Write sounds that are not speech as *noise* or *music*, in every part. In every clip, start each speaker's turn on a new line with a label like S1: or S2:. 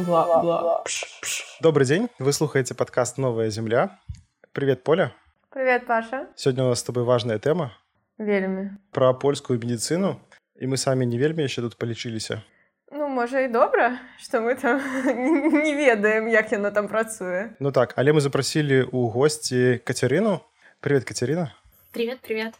S1: Бла-бла.
S2: Добрый день, вы слухаете подкаст «Новая земля». Привет, Поля.
S1: Привет, Паша.
S2: Сегодня у нас с тобой важная тема
S1: Вельмі.
S2: про польскую медицину. І ми самі не вельмі ще тут полічилися.
S1: Ну, може, і добре, що ми там *laughs* не ведаем, як яно там працює.
S2: Ну так, але ми запросили у гості Катерину. Привет, Катерина.
S3: Привет, привет.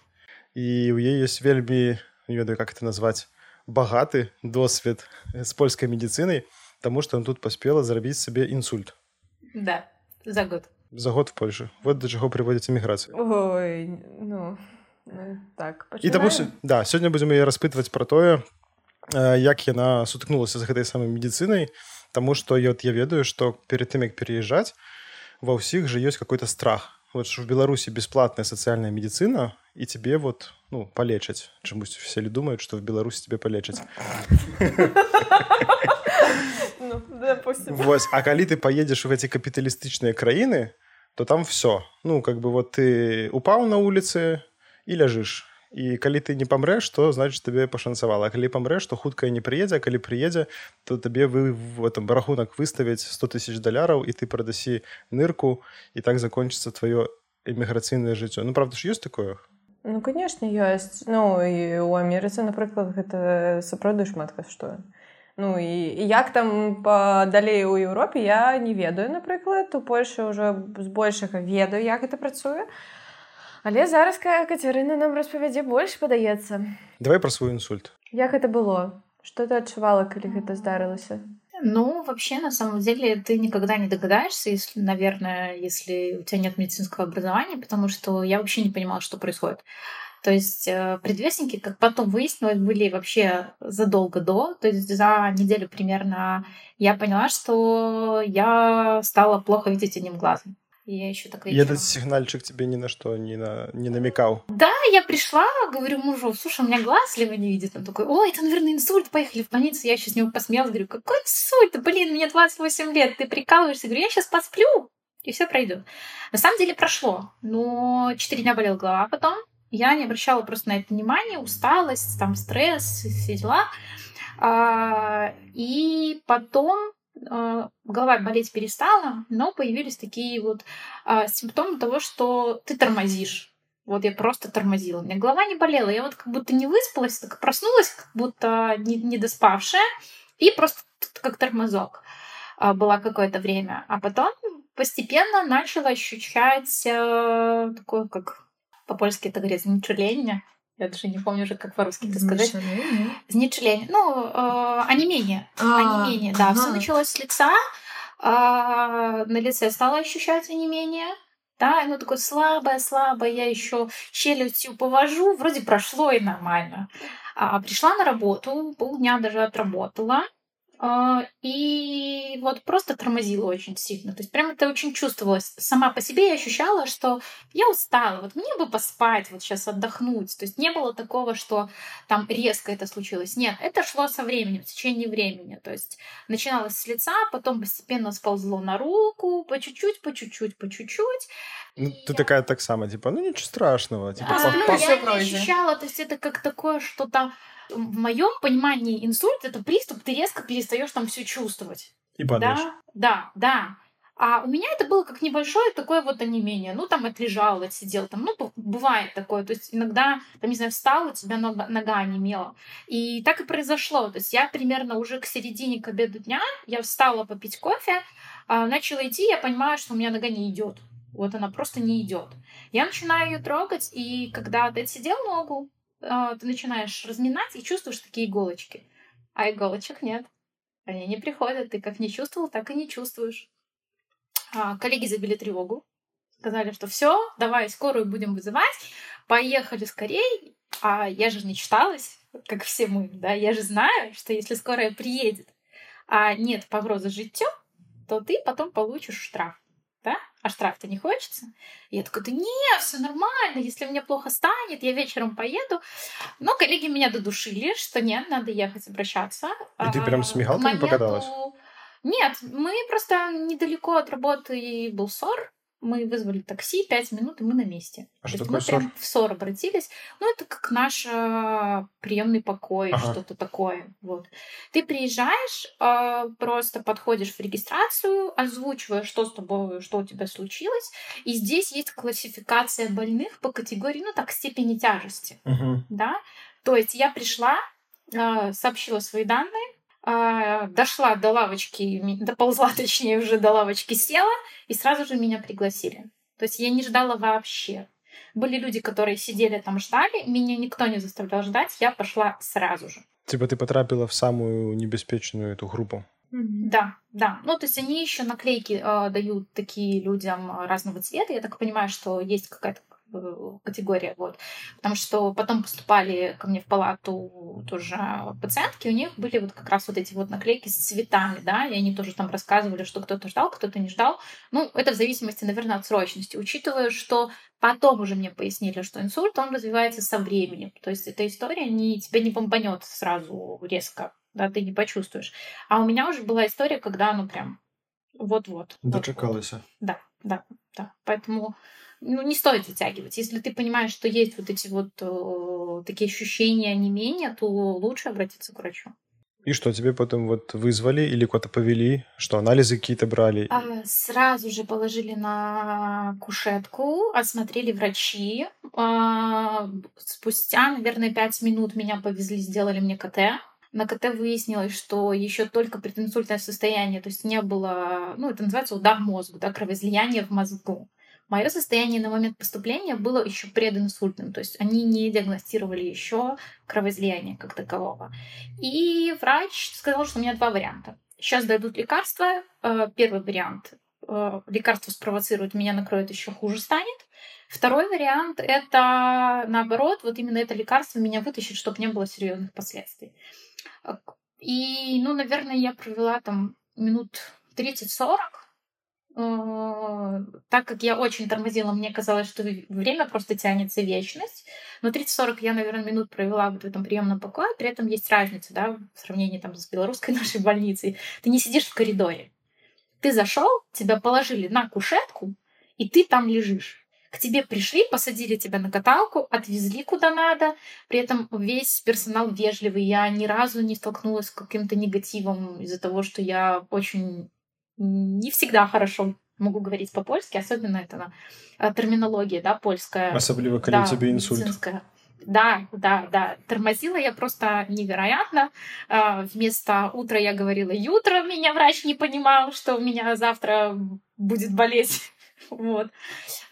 S2: І у її є вельмі, не ведаю, як це назвати, багатий досвід з польською медициною, Таму што ён тут паспела зрабіць сабе інсульт.
S3: Да за год.
S2: За год в Польшы. Вот да чаго прыводзіць эміграцыю.
S1: Ой, ну, ну, так,
S2: пачынаем. І
S1: таму,
S2: да, сёння будзем яе распытваць пра тое, як яна сутыкнулася з гэтай самай медыцынай, Таму што я, вот, я ведаю, што перед тым як переязджаць, ва ўсіх жа ёсць какой-то страх Вот що в Білорусі безплатная соціальна медицина, і тебе вот, ну, полечать. Чомусь всі люди думають, що в Білорусі тебе полечать.
S1: Ну, допустим.
S2: Вось. А коли ты поедешь в эти капиталистичные краины, то там все. Ну, как бы вот ты упал на улице и ляжешь. І калі ты не памрэш, то значит табе пашанцавала. А калі памрэш, то хуткая не прыедзе, а калі прыедзе, то табе вы в этом рахунак выставяць 100 тысяч даляраў і ты прадасі нырку і так закончыцца твоё эміграцыйнае жыццё. Ну правда ж ёсць такое?
S1: Ну, конечно, ёсць. Ну, і ў Амерыцы, напрыклад, гэта сапраўды шмат каштуе. Ну і, як там далей у Еўропе я не ведаю, напрыклад, у Польшы ўжо збольшага ведаю, як гэта працуе. Але зараз Ка- Кацярына нам распавядзе больш падаецца.
S2: Давай про свой інсульт.
S1: Як гэта было? Што ты адчувала, калі гэта здарылася?
S3: Ну, вообще, на самом деле, ты никогда не догадаешься, если, наверное, если у тебя нет медицинского образования, потому что я вообще не понимала, что происходит. То есть э, предвестники, как потом выяснилось, были вообще задолго до, то есть за неделю примерно я поняла, что я стала плохо видеть одним глазом. И я еще такая...
S2: І этот сігнальчик тебе ні на што не, на... не намекаў.
S3: Да, я пришла, говорю мужу, слушай, у меня глаз либо не видит. Он такой, ой, это, наверное, инсульт, поехали в больницу. Я еще с него посмеялась, говорю, какой инсульт? Да, блин, мне 28 лет, ты прикалываешься. Говорю, я сейчас посплю, и все пройдет. На самом деле прошло, но 4 дня болела голова потом. Я не обращала просто на это внимания, усталость, там стресс, все дела. А, И потом а, голова болеть перестала, но появились такие вот а, симптомы того, что ты тормозишь. Вот я просто тормозила. У меня голова не болела. Я вот как будто не выспалась, так проснулась, как будто не, недоспавшая, и просто как тормозок а, была какое-то время. А потом постепенно начала ощущать э, такое, как по-польски это говорится, зничуление. Я даже не помню уже, как по-русски это сказать. Зничуление. Ну, э, онемение.
S4: А,
S3: онемение, да. Все началось с лица. а, на лице стало ощущать онемение. Да, оно такое слабое, слабое. Я еще челюстью повожу. Вроде прошло и нормально. А, пришла на работу, полдня даже отработала. А, И вот просто тормозила очень сильно. То есть прям это очень чувствовалось. Сама по себе я ощущала, что я устала. Вот мне бы поспать, вот сейчас отдохнуть. То есть не было такого, что там резко это случилось. Нет, это шло со временем, в течение времени. То есть начиналось с лица, потом постепенно сползло на руку, по чуть-чуть, по чуть-чуть, по чуть-чуть.
S2: Ну,
S3: И
S2: ты
S3: я-
S2: такая так само, типа, ну ничего страшного. Типа,
S3: а,
S2: по-
S3: ну,
S2: по-
S3: я не ощущала, то есть это как такое что-то... В моем понимании инсульт это приступ, ты резко перестаешь там все чувствовать.
S2: и падаешь.
S3: Да, да, да. А у меня это было как небольшое такое вот онемение. Ну, там отлежал, отсидел. Там, ну, бывает такое. То есть иногда, там, не знаю, встал, у тебя нога, нога онемела. И так и произошло. То есть я примерно уже к середине, к обеду дня, я встала попить кофе, а, начала идти, я понимаю, что у меня нога не идет. Вот она просто не идет. Я начинаю ее трогать, и когда ты отсидел ногу, а, ты начинаешь разминать и чувствуешь такие иголочки. А иголочек нет. Они не приходят. Ты как не чувствовал, так и не чувствуешь. А, коллеги забили тревогу. Сказали, что все, давай скорую будем вызывать. Поехали скорей. А я же не читалась, как все мы, да. Я же знаю, что если скорая приедет, а нет погрозы житью, то ты потом получишь штраф. Да? А штраф-то не хочется. И я такая, да не, все нормально, если мне плохо станет, я вечером поеду. Но коллеги меня додушили, что нет, надо ехать обращаться.
S2: И ты прям с
S3: А,
S2: мигалками покаталась?
S3: Нет, мы просто недалеко от работы был СОР, мы вызвали такси, пять минут, и мы на месте.
S2: А
S3: То
S2: что
S3: есть мы прям в СОР обратились. Ну, это как наш э, приемный покой,
S2: Ага.
S3: что-то такое. Вот. Ты приезжаешь, э, просто подходишь в регистрацию, озвучиваешь, что с тобой, что у тебя случилось. И здесь есть классификация больных по категории, ну так, степени тяжести.
S2: Мгм.
S3: Да? То есть я пришла, э, сообщила свои данные, дошла до лавочки, доползла, *laughs* точнее, уже до лавочки села, и сразу же меня пригласили. То есть я не ждала вообще. Были люди, которые сидели там, ждали, меня никто не заставлял ждать, я пошла сразу же.
S2: Типа ты потрапила в самую небеспечную эту группу.
S3: Да, да. Ну, то есть они еще наклейки э, дают такие людям разного цвета. Я так понимаю, что есть какая-то категория, вот. Потому что потом поступали ко мне в палату тоже пациентки, у них были вот как раз вот эти вот наклейки с цветами, да, и они тоже там рассказывали, что кто-то ждал, кто-то не ждал. Ну, это в зависимости, наверное, от срочности. Учитывая, что потом уже мне пояснили, что инсульт, он развивается со временем. То есть эта история не, тебя не бомбанет сразу резко, да, ты не почувствуешь. А у меня уже была история, когда, ну, прям вот-вот.
S2: Дочекалась.
S3: Да, да, да. Поэтому ну, не стоит затягивать. Если ты понимаешь, что есть вот эти вот э, такие ощущения не менее, то лучше обратиться к врачу.
S2: И что, тебе потом вот вызвали или куда-то повели? Что, анализы какие-то брали?
S3: А, Сразу же положили на кушетку, осмотрели врачи. А, Спустя, наверное, пять минут меня повезли, сделали мне КТ. На КТ выяснилось, что еще только прединсультное состояние, то есть не было, ну, это называется удар мозгу, да, кровоизлияние в мозгу. Мое состояние на момент поступления было еще прединсультным, то есть они не диагностировали еще кровоизлияние как такового. И врач сказал, что у меня два варианта. Сейчас дадут лекарства. Э, Первый вариант э, лекарство спровоцирует, меня накроет, еще хуже станет. Второй вариант это наоборот, вот именно это лекарство меня вытащит, чтобы не было серьезных последствий. Э, И, ну, наверное, я провела там минут 30-40. Э, Так как я очень тормозила, мне казалось, что время просто тянется вечность. Но 30-40 я, наверное, минут провела вот в этом приемном покое. При этом есть разница, да, в сравнении там с белорусской *laughs* нашей больницей. Ты не сидишь в коридоре. Ты зашел, тебя положили на кушетку, и ты там лежишь. К тебе пришли, посадили тебя на каталку, отвезли куда надо. При этом весь персонал вежливый. Я ни разу не столкнулась с каким-то негативом из-за того, что я очень не всегда хорошо могу говорить по-польски, особенно это а, терминология, да, польская.
S2: Особливо, коли
S3: Да,
S2: у инсульт.
S3: медицинская. Да, да, да. Тормозила я просто невероятно. А, Вместо утра я говорила ютро. Меня врач не понимал, что у меня завтра будет болеть. *laughs* Вот.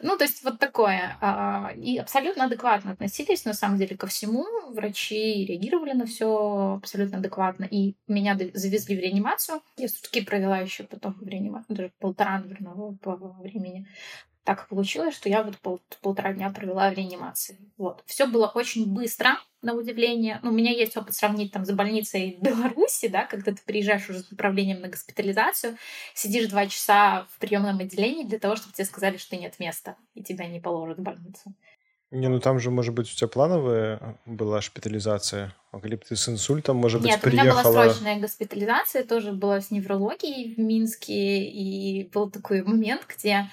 S3: Ну, то есть вот такое. А, И абсолютно адекватно относились, на самом деле, ко всему. Врачи реагировали на все абсолютно адекватно. И меня завезли в реанимацию. Я сутки провела еще потом в реанимации, даже полтора, наверное, по времени так получилось, что я вот пол- полтора дня провела в реанимации. Вот. Все было очень быстро, на удивление. Ну, у меня есть опыт сравнить там с больницей в *laughs* Беларуси, да, когда ты приезжаешь уже с направлением на госпитализацию, сидишь два часа в приемном отделении для того, чтобы тебе сказали, что нет места, и тебя не положат в больницу.
S2: Не, ну там же, может быть, у тебя плановая была шпитализация. А коли б ты с инсультом, может быть,
S3: Нет, у меня была
S2: приехала...
S3: срочная госпитализация, тоже была с неврологией в Минске, и был такой момент, где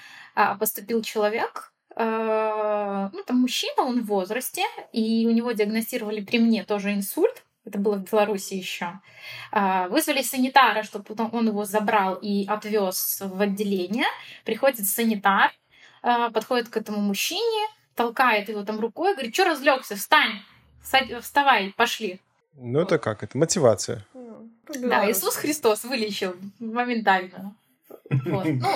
S3: поступил человек, э, ну, там мужчина, он в возрасте, и у него диагностировали при мне тоже инсульт, это было в Беларуси еще. Вызвали санитара, чтобы потом он его забрал и отвез в отделение. Приходит санитар, подходит к этому мужчине, толкает его там рукой, говорит, что разлегся, встань, вставай, пошли.
S2: Ну, это как? Это мотивация.
S1: Ну,
S3: Да. Иисус Христос вылечил моментально. Вот. Ну.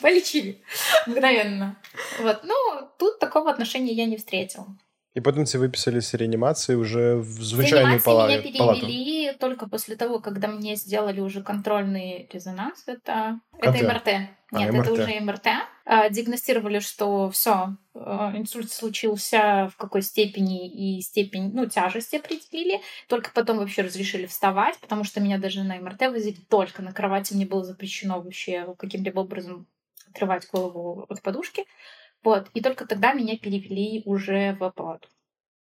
S3: Полечили мгновенно. Вот. Ну, тут такого отношения я не встретила.
S2: И потом тебе выписали с реанимации уже в
S3: В
S2: звичайную
S3: реанимации
S2: пала-
S3: меня
S2: палату.
S3: перевели только после того, когда мне сделали уже контрольный резонанс. Это, это
S2: КТ. А,
S3: Нет,
S2: МРТ.
S3: это уже МРТ. А, Диагностировали, что все, инсульт случился в какой степени и степень, ну, тяжести определили. Только потом вообще разрешили вставать, потому что меня даже на МРТ возили только на кровати. Мне было запрещено вообще каким-либо образом отрывать голову от подушки. Вот. И только тогда меня перевели уже в палату.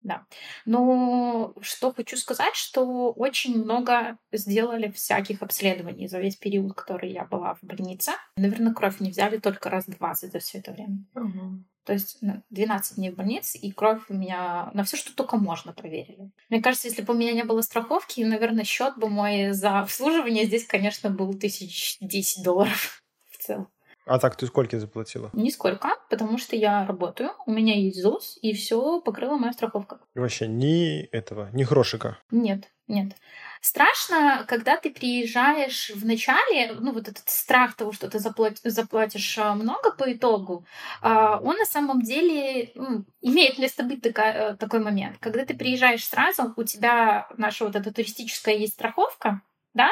S3: Да. Но что хочу сказать, что очень много сделали всяких обследований за весь период, который я была в больнице. Наверное, кровь не взяли только раз 20 за все это время.
S1: Угу.
S3: То есть 12 дней в больнице, и кровь у меня на все, что только можно, проверили. Мне кажется, если бы у меня не было страховки, наверное, счет бы мой за обслуживание здесь, конечно, был тысяч десять долларов *laughs* в целом.
S2: А так ты сколько заплатила?
S3: Нисколько, потому что я работаю, у меня есть ЗУС, и все покрыла моя страховка.
S2: И вообще ни этого, ни грошика?
S3: Нет, нет. Страшно, когда ты приезжаешь в начале, ну вот этот страх того, что ты заплатишь, заплатишь много по итогу, а, он на самом деле ну, имеет место быть э, такой момент. Когда ты приезжаешь сразу, у тебя наша вот эта туристическая есть страховка, да,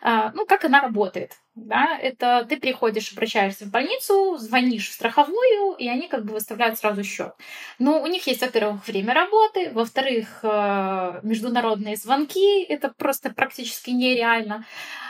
S3: а, ну, как она работает, да, это ты приходишь, обращаешься в больницу, звонишь в страховую, и они как бы выставляют сразу счет. Но у них есть, во-первых, время работы, во-вторых, э, международные звонки, это просто практически нереально.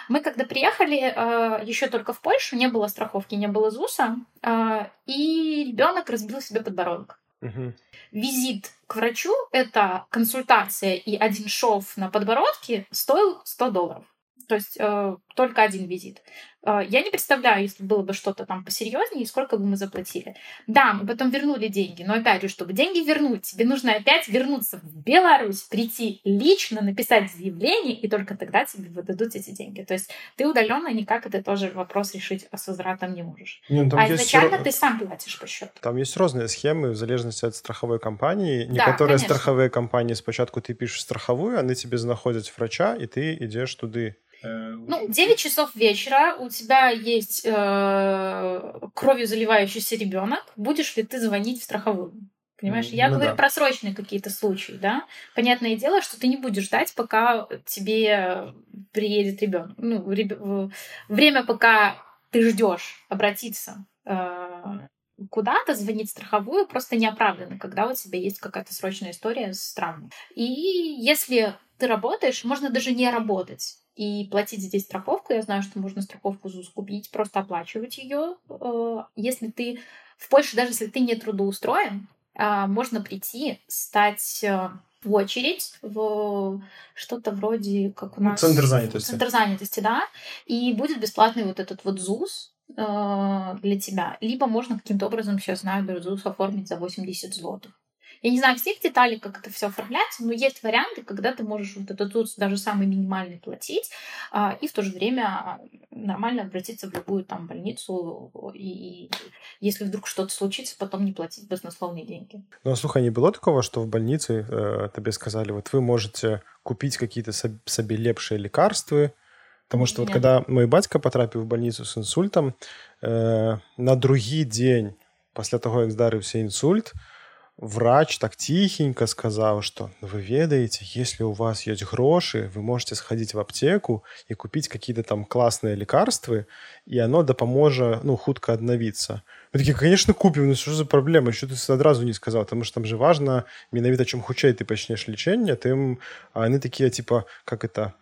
S3: Мы когда приехали э, еще только в Польшу, не было страховки, не было ЗУСа, э, и ребенок разбил себе подбородок.
S2: Угу.
S3: Визит к врачу, это консультация и один шов на подбородке стоил 100 долларов. То есть э, только один визит. Э, я не представляю, если было бы что-то там посерьезнее, сколько бы мы заплатили. Да, мы потом вернули деньги, но опять же, чтобы деньги вернуть, тебе нужно опять вернуться в Беларусь, прийти лично, написать заявление, и только тогда тебе выдадут эти деньги. То есть ты удаленно никак это тоже вопрос решить с возвратом не можешь.
S2: Не, ну,
S3: а изначально есть... ты сам платишь по счету.
S2: Там есть разные схемы в зависимости от страховой компании. Некоторые да, страховые компании спочатку ты пишешь страховую, они тебе знаходят врача, и ты идешь туды
S3: Э, ну, 9 часов вечера, у тебя есть э, кровью заливающийся ребенок. Будешь ли ты звонить в страховую? Понимаешь, я ну, говорю да. про срочные какие-то случаи, да. Понятное дело, что ты не будешь ждать, пока тебе приедет ребенок. Ну, реб... время, пока ты ждешь обратиться э, куда-то, звонить в страховую просто неоправданно, когда у тебя есть какая-то срочная история с травмой. И если ты работаешь, можно даже не работать и платить здесь страховку. Я знаю, что можно страховку ЗУС купить, просто оплачивать ее. Э, если ты в Польше, даже если ты не трудоустроен, э, можно прийти, стать э, в очередь в что-то вроде как у
S2: ну,
S3: нас...
S2: Центр занятости.
S3: Центр занятости, да. И будет бесплатный вот этот вот ЗУС для тебя. Либо можно каким-то образом, сейчас знаю, ЗУС оформить за 80 злотых. Я не знаю всех деталей, как это все оформляется, но есть варианты, когда ты можешь вот этот ЗУС даже самый минимальный платить, а, и в то же время а, нормально обратиться в любую там больницу, и, и если вдруг что-то случится, потом не платить баснословные деньги.
S2: Ну, а слухай, не было такого, что в больнице э, тебе сказали, вот вы можете купить какие-то себе лепшие лекарства, Потому что Нет. вот когда мой батька потрапил в больницу с инсультом, э, на другий день пасля того, як здарыўся інсульт, врач так тихенько сказал, что вы ведаете, если у вас есть гроши, вы можете сходить в аптеку и купить какие-то там классные лекарства, и оно допоможет, ну, худко обновиться. Мы такие, конечно, купим, но что за проблема? Что ты сразу не сказал? Потому что там же важно, менавіта чым хутчэй ты пачнеш лечение, тым а они такие, типа, как это,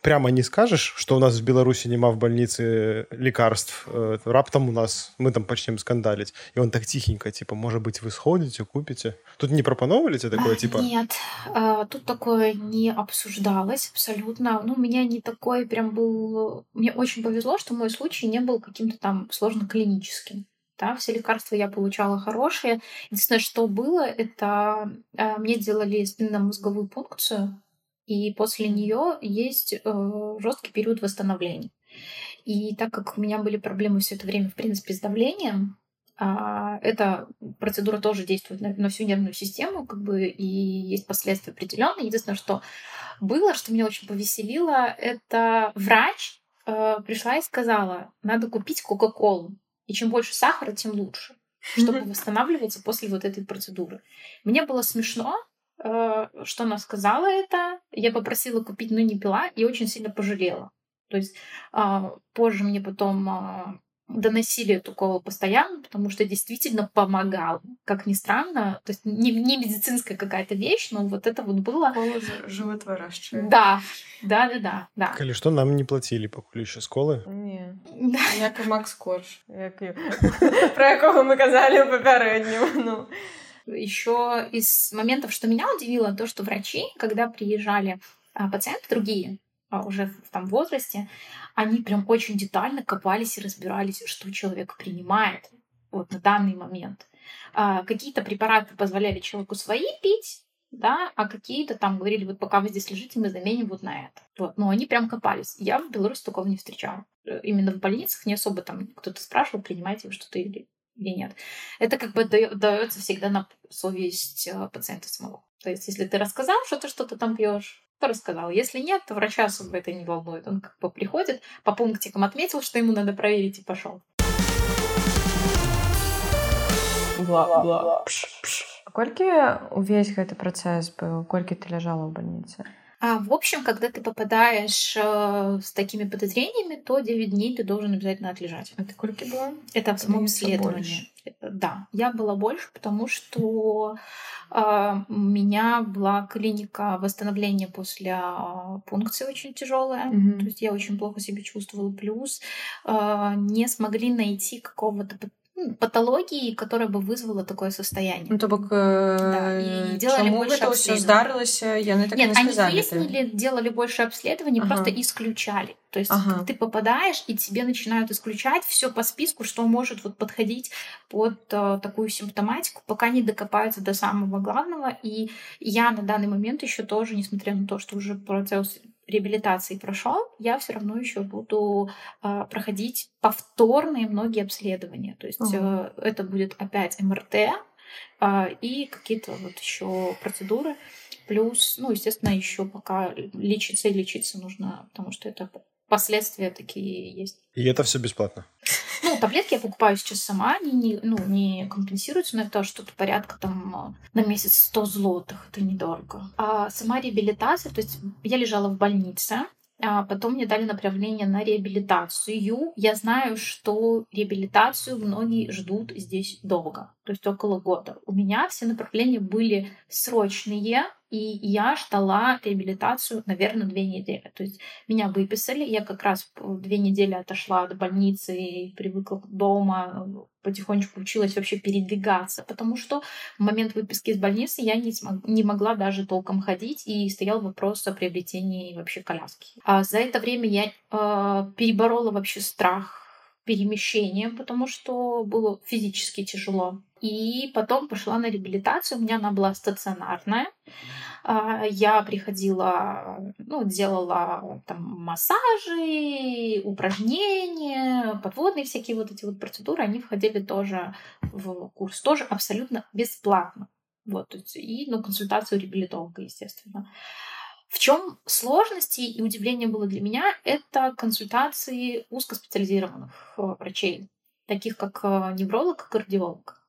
S2: прямо не скажешь, что у нас в Беларуси нема в больнице лекарств, э, раптом у нас, мы там почнем скандалить. И он так тихенько, типа, может быть, вы сходите, купите. Тут не пропановали тебе такое, типа?
S3: Нет, тут такое не обсуждалось абсолютно. Ну, у меня не такой прям был... Мне очень повезло, что мой случай не был каким-то там сложно клиническим. Да, все лекарства я получала хорошие. Единственное, что было, это э, мне делали спинномозговую пункцию, и после нее есть э, жесткий период восстановления. И так как у меня были проблемы все это время, в принципе, с давлением, а, эта процедура тоже действует на, на всю нервную систему, как бы, и есть последствия определенные. Единственное, что было, что меня очень повеселило, это врач э, пришла и сказала, надо купить Кока-Колу. И чем больше сахара, тем лучше, *laughs* чтобы восстанавливаться после вот этой процедуры. Мне было смешно, что она сказала это. Я попросила купить, но не пила, и очень сильно пожалела. То есть а, позже мне потом а, доносили эту колу постоянно, потому что действительно помогал. Как ни странно, то есть не, не медицинская какая-то вещь, но вот это вот было...
S1: Кола животворящая.
S3: Да, да, да, да. да.
S2: Коли что, нам не платили покуль еще з коли?
S1: Ні. Як Макс Корж, як... *laughs* про якого ми казали попередньому. Ну.
S3: Еще из моментов, что меня удивило, то, что врачи, когда приезжали а, пациенты другие, а, уже в там возрасте, они прям очень детально копались и разбирались, что человек принимает вот на данный момент. А, какие-то препараты позволяли человеку свои пить, да, а какие-то там говорили, вот пока вы здесь лежите, мы заменим вот на это. Вот, но они прям копались. Я в Беларуси такого не встречала. Э, именно в больницах не особо там кто-то спрашивал, принимаете вы что-то или, или нет. Это как бы дается всегда на совесть э, пациента самого. То есть, если ты рассказал, что ты что-то там пьешь, то рассказал. Если нет, то врача особо это не волнует. Он как бы приходит, по пунктикам отметил, что ему надо проверить, и пошел.
S1: Бла-бла. Колькі увесь гэты працэс быў колькі ты ляжала ў больніцы
S3: А, в общем, когда ты попадаешь э, с такими подозрениями, то 9 дней ты должен обязательно отлежать.
S1: А ты сколько была?
S3: Это в самом исследовании. Да, я была больше, потому что э, у меня была клиника восстановления после э, пункции очень тяжелая. Mm-hmm. То есть я очень плохо себя чувствовала. Плюс э, не смогли найти какого-то патологии, которая бы вызвала такое состояние.
S1: Ну, то бок, э, да, и делали больше все здарылася, яны так
S3: Нет, не сказали. Они выяснили, делали больше обследований, ага. просто исключали. То есть ага. ты попадаешь, и тебе начинают исключать все по списку, что может вот подходить под э, такую симптоматику, пока не докопаются до самого главного. И я на данный момент еще тоже, несмотря на то, что уже процесс реабилитации прошел, я все равно еще буду э, проходить повторные многие обследования. То есть угу. э, это будет опять МРТ э, и какие-то вот еще процедуры. Плюс, ну, естественно, еще пока лечиться и лечиться нужно, потому что это последствия такие есть.
S2: И это все бесплатно?
S3: Ну, таблетки я покупаю сейчас сама, они не, ну, не компенсируются, но это что-то порядка там на месяц 100 злотых, это недорого. А сама реабилитация, то есть я лежала в больнице, а потом мне дали направление на реабилитацию. Я знаю, что реабилитацию многие ждут здесь долго, то есть около года. У меня все направления были срочные, и я ждала реабилитацию, наверное, две недели. То есть меня выписали, я как раз две недели отошла от больницы и привыкла дома, потихонечку училась вообще передвигаться, потому что в момент выписки из больницы я не, смог, не могла даже толком ходить, и стоял вопрос о приобретении вообще коляски. А за это время я э, переборола вообще страх перемещения, потому что было физически тяжело. И потом пошла на реабилитацию. У меня она была стационарная. А, я приходила, ну, делала там массажи, упражнения, подводные всякие вот эти вот процедуры. Они входили тоже в курс, тоже абсолютно бесплатно. Вот, и ну, консультацию реабилитолога, естественно. В чем сложности и удивление было для меня, это консультации узкоспециализированных э, врачей, таких как э, невролог и кардиолог.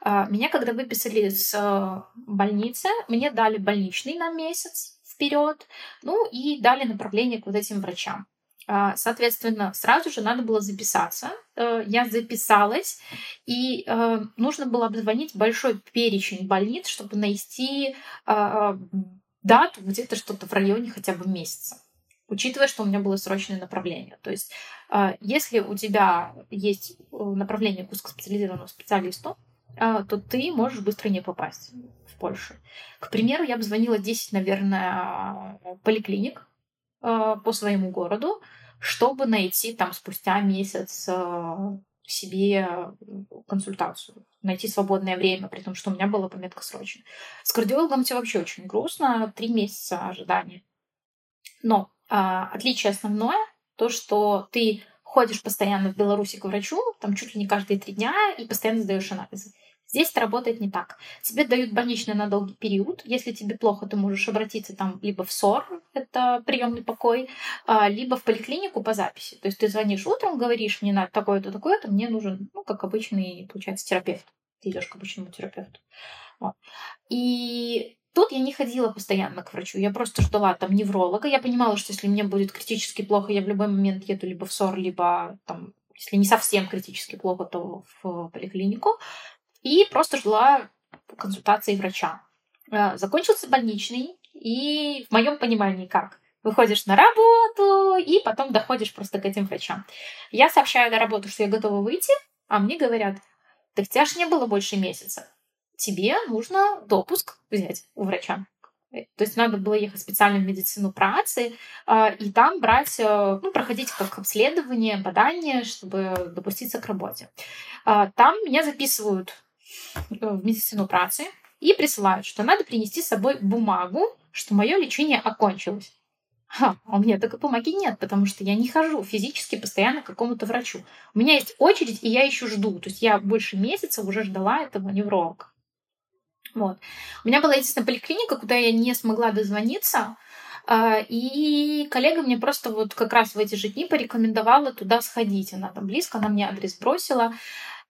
S3: А, меня, когда выписали из э, больницы, мне дали больничный на месяц вперед, ну и дали направление к вот этим врачам. А, соответственно, сразу же надо было записаться. Я записалась, и нужно было обзвонить большой перечень больниц, чтобы найти дату где-то что-то в районе хотя бы месяца учитывая, что у меня было срочное направление. То есть, а, если у тебя есть э, направление к узкоспециализированному специалисту, а, то ты можешь быстро не попасть в Польшу. К примеру, я бы звонила 10, наверное, поликлиник а, по своему городу, чтобы найти там спустя месяц себе консультацию, найти свободное время, при том, что у меня была пометка срочно. С кардиологом все вообще очень грустно, три месяца ожидания. Но а, отличие основное, то, что ты ходишь постоянно в Беларуси к врачу, там чуть ли не каждые три дня, и постоянно сдаешь анализы. Здесь это работает не так. Тебе дают больничный на долгий период. Если тебе плохо, ты можешь обратиться там либо в СОР, это приемный покой, а, либо в поликлинику по записи. То есть ты звонишь утром, говоришь, мне надо такое-то, такое-то, мне нужен, ну, как обычный, получается, терапевт. Ты идешь к обычному терапевту. Вот. И Тут я не ходила постоянно к врачу, я просто ждала там невролога. Я понимала, что если мне будет критически плохо, я в любой момент еду либо в СОР, либо там, если не совсем критически плохо, то в поликлинику. И просто ждала консультации врача. Э, закончился больничный, и в моем понимании как? Выходишь на работу, и потом доходишь просто к этим врачам. Я сообщаю на работу, что я готова выйти, а мне говорят, так тебя ж не было больше месяца тебе нужно допуск взять у врача. То есть надо было ехать специально в медицину працы э, и там брать, э, ну, проходить как обследование, бадание, чтобы допуститься к работе. Э, там меня записывают в медицину працы и присылают, что надо принести с собой бумагу, что мое лечение окончилось. Ха, а у меня такой бумаги нет, потому что я не хожу физически постоянно к какому-то врачу. У меня есть очередь, и я еще жду. То есть я больше месяца уже ждала этого невролога. Вот. У меня была единственная поликлиника, куда я не смогла дозвониться, а, и коллега мне просто вот как раз в эти же дни порекомендовала туда сходить. Она там близко, она мне адрес бросила.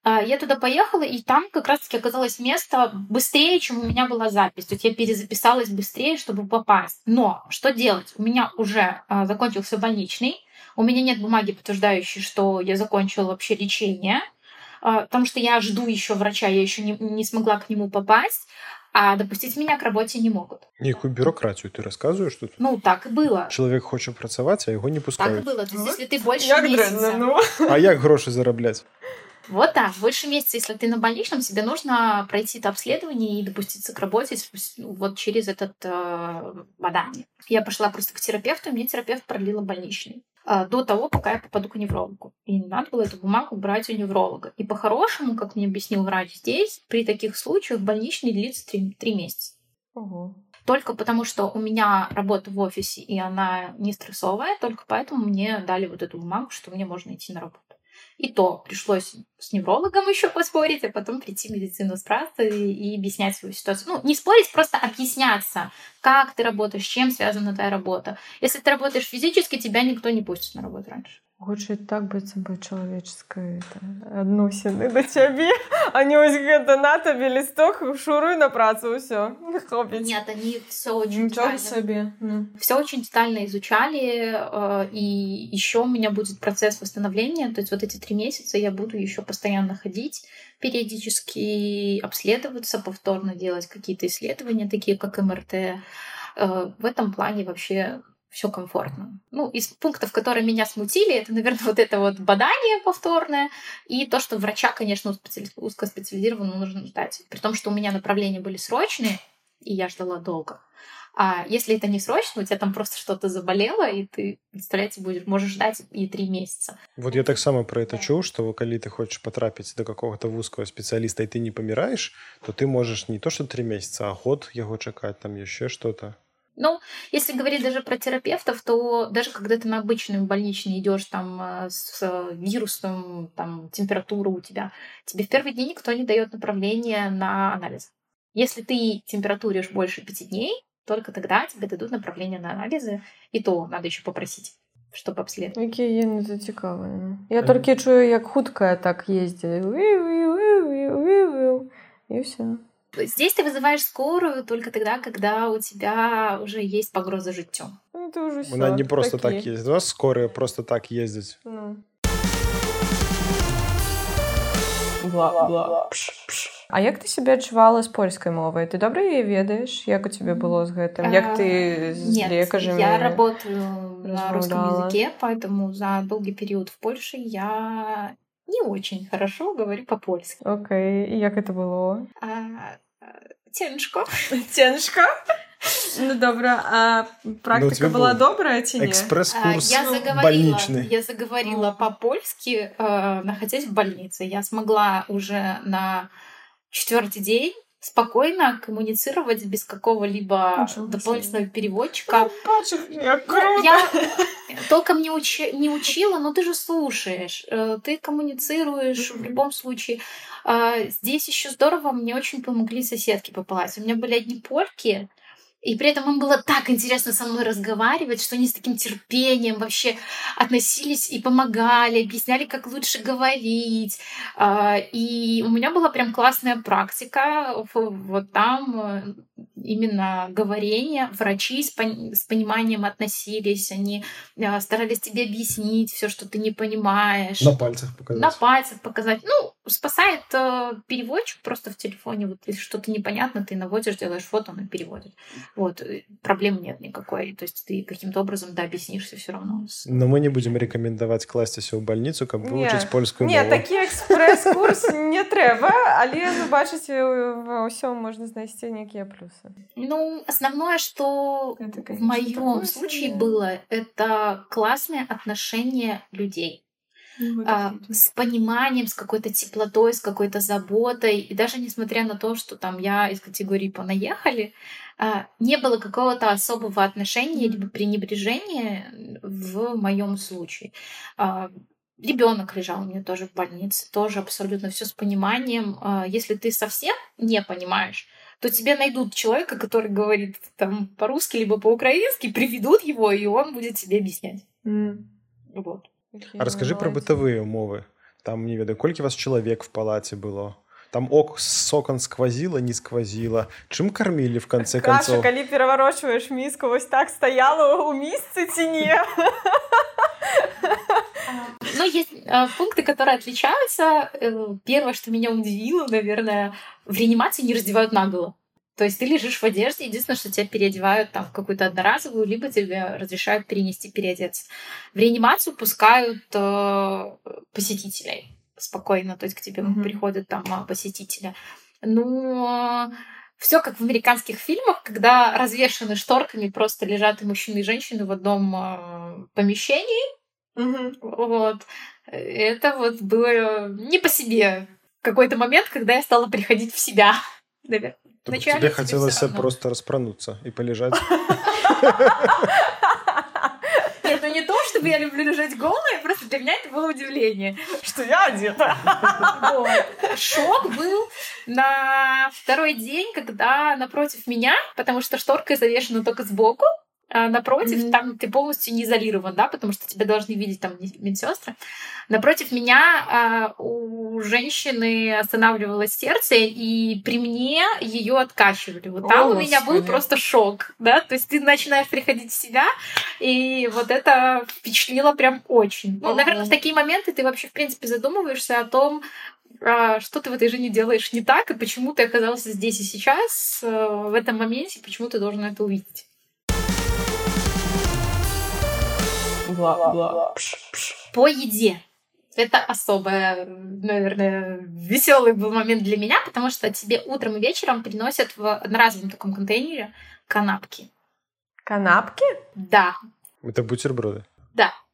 S3: А, я туда поехала, и там как раз-таки оказалось место быстрее, чем у меня была запись. То есть я перезаписалась быстрее, чтобы попасть. Но что делать? У меня уже а, закончился больничный, у меня нет бумаги, подтверждающей, что я закончила вообще лечение, а, потому что я жду еще врача, я еще не, не смогла к нему попасть а допустить меня к работе не могут.
S2: Якую бюрократию ты рассказываешь тут?
S3: Ну, так и было.
S2: Человек хочет працаваць, а его не пускают.
S3: Так и было. То есть, если ты больше як месяца... Дрэнна,
S2: ну. А як гроши зараблять?
S3: Вот так. Больше месяца, если ты на больничном, тебе нужно пройти это обследование и допуститься к работе ну, вот через этот э, бадание. Я пошла просто к терапевту, и мне терапевт продлила больничный э, до того, пока я попаду к неврологу. И надо было эту бумагу брать у невролога. И по-хорошему, как мне объяснил врач здесь, при таких случаях больничный длится три, три месяца.
S1: Угу.
S3: Только потому, что у меня работа в офисе, и она не стрессовая, только поэтому мне дали вот эту бумагу, что мне можно идти на работу. И то пришлось с неврологом еще поспорить, а потом прийти в медицину справиться и, и объяснять свою ситуацию. Ну, не спорить, просто объясняться, как ты работаешь, с чем связана твоя работа. Если ты работаешь физически, тебя никто не пустит на работу раньше.
S1: Хоча так быццам бы чалавеческай адносіны да цябе а *laughs* не вось гэта на табе лісток шуруй на працу ўсё
S3: нет они все очень
S1: себе
S3: ну. все очень детально изучали э, и еще у меня будет процесс восстановления то есть вот эти три месяца я буду еще постоянно ходить периодически обследоваться повторно делать какие-то исследования такие как МРТ э, в этом плане вообще все комфортно. Ну, из пунктов, которые меня смутили, это, наверное, *laughs* вот это вот бадание повторное и то, что врача, конечно, узкоспециализированно нужно ждать. При том, что у меня направления были срочные, и я ждала долго. А если это не срочно, у тебя там просто что-то заболело, и ты, представляете, будешь, можешь ждать и три месяца.
S2: Вот я так само про это чуў, что калі ты хочешь потрапить до какого-то вузкого специалиста, и ты не помираешь, то ты можешь не то, что три месяца, а год его чекать, там еще что-то.
S3: Ну, если говорить даже про терапевтов, то даже когда ты на обычный больничный идешь там э, с вирусом, там температура у тебя, тебе в первый день никто не дает направление на анализ. Если ты температуришь больше пяти дней, только тогда тебе дадут направление на анализы, и то надо еще попросить чтобы обследовать.
S1: Окей, не зацікавлена. Я только чую, як хуткая так ездит. И все.
S3: Здесь ты вызываешь скорую только тогда, когда у тебя уже есть погроза життю.
S1: Ну, это уже
S2: всё, Она не просто такие. так ездит. У нас скорая просто так ездить.
S1: Ну. Бла, бла. Пш, пш. А як ты себя адчувала з польскай мовай ты добра яе ведаеш як у тебе было з гэтым як ты
S3: з лекажамі я работаю на русском языке поэтому за долгий период в Польше я не очень хорошо говорю по-польски.
S1: Окей, okay. и как это было?
S3: А, Цяжко.
S1: Цяжко? *laughs* Ну добра, а практика ну, была добрая не?
S2: Экспресс-курс
S3: я заговорила, больничный. Я заговорила по-польски, э, находясь в больнице. Я смогла уже на четвертый день спокойно коммуницировать без какого-либо дополнительного переводчика.
S1: Я,
S3: я толком не, учи, не учила, но ты же слушаешь, э, ты коммуницируешь в любом случае. А, здесь еще здорово, мне очень помогли соседки по палате. У меня были одни польки, и при этом им было так интересно со мной разговаривать, что они с таким терпением вообще относились и помогали, объясняли, как лучше говорить. А, и у меня была прям классная практика вот там. именно говорение. Врачи с, пон- с пониманием относились, они э, старались тебе объяснить все, что ты не понимаешь.
S2: На пальцах показать.
S3: На пальцах показать. Ну, спасает э, переводчик просто в телефоне. Вот если что-то непонятно, ты наводишь, делаешь фото, он переводит. Вот. э, Проблем нет никакой. То есть ты каким-то образом, да, объяснишься все равно. с-
S2: Но мы не будем рекомендовать класться в больницу, каб
S1: Ні.
S2: выучыць польскую
S1: Ні,
S2: мову.
S1: такі експрес-курс не треба, але ви бачите, ва ўсём можна знайсці нейкія плюсы.
S3: Ну, основное, что
S1: Это,
S3: в
S1: конечно,
S3: моем
S1: такое
S3: случае
S1: себе.
S3: было, это классное отношение людей. а, с пониманием, с какой-то теплотой, с какой-то заботой. И даже несмотря на то, что там я из категории понаехали, а, не было какого-то особого отношения либо пренебрежения в моем случае. Ребенок лежал у меня тоже в больнице, тоже абсолютно все с пониманием. А, Если ты совсем не понимаешь, то тебе найдут человека, который говорит там по-русски либо по-украински, приведут его, и он будет тебе объяснять. Вот.
S2: А расскажи про бытовые умовы. Там, не ведаю, колькі вас чалавек в палаце было? Там ок с окон сквозило, не сквозило. Чым кормили в конце
S1: Каша,
S2: концов?
S1: калі пераварочваеш міску вось так стаяла ў місцы ці не
S3: Но есть э, пункты, которые отличаются. Э, Первое, что меня удивило, наверное, в реанимации не раздевают наголо. То есть ты лежишь в одежде, единственное, что тебя переодевают там в какую-то одноразовую, либо тебе разрешают перенести, переодеться. В реанимацию пускают э, посетителей спокойно, то есть к тебе
S1: Мгм.
S3: приходят там а, посетители. Но все как в американских фильмах, когда развешаны шторками просто лежат и мужчины, и женщины в одном э, помещении, вот. Это вот было не по себе. Какой-то момент, когда я стала приходить в себя. Наверное.
S2: Тебе хотелось просто распрануться и полежать. *laughs* *laughs*
S3: Не то, чтобы я люблю лежать голая, просто для меня это было удивление.
S1: што я одета.
S3: Шок был на второй день, когда напротив меня, потому что шторка завешена только сбоку, а напротив,
S1: Мгм.
S3: там ты полностью не изолирован, да, потому что тебя должны видеть там медсестры. Напротив меня а, у женщины останавливалось сердце, и при мне ее откачивали. Вот там
S1: О,
S3: у меня был
S1: Господи.
S3: просто шок, да, то есть ты начинаешь приходить в себя, и вот это впечатлило прям очень. Ну, наверное, в такие моменты ты вообще, в принципе, задумываешься о том, а, что ты в этой жизни делаешь не так, и почему ты оказался здесь и сейчас, э, в этом моменте, почему ты должен это увидеть.
S1: Бла-бла
S3: По еде. Это особое, наверное, веселый был момент для меня, потому что тебе утром и вечером приносят в одноразовом таком контейнере канапки.
S1: канапки
S3: Да,
S2: Это бутерброды.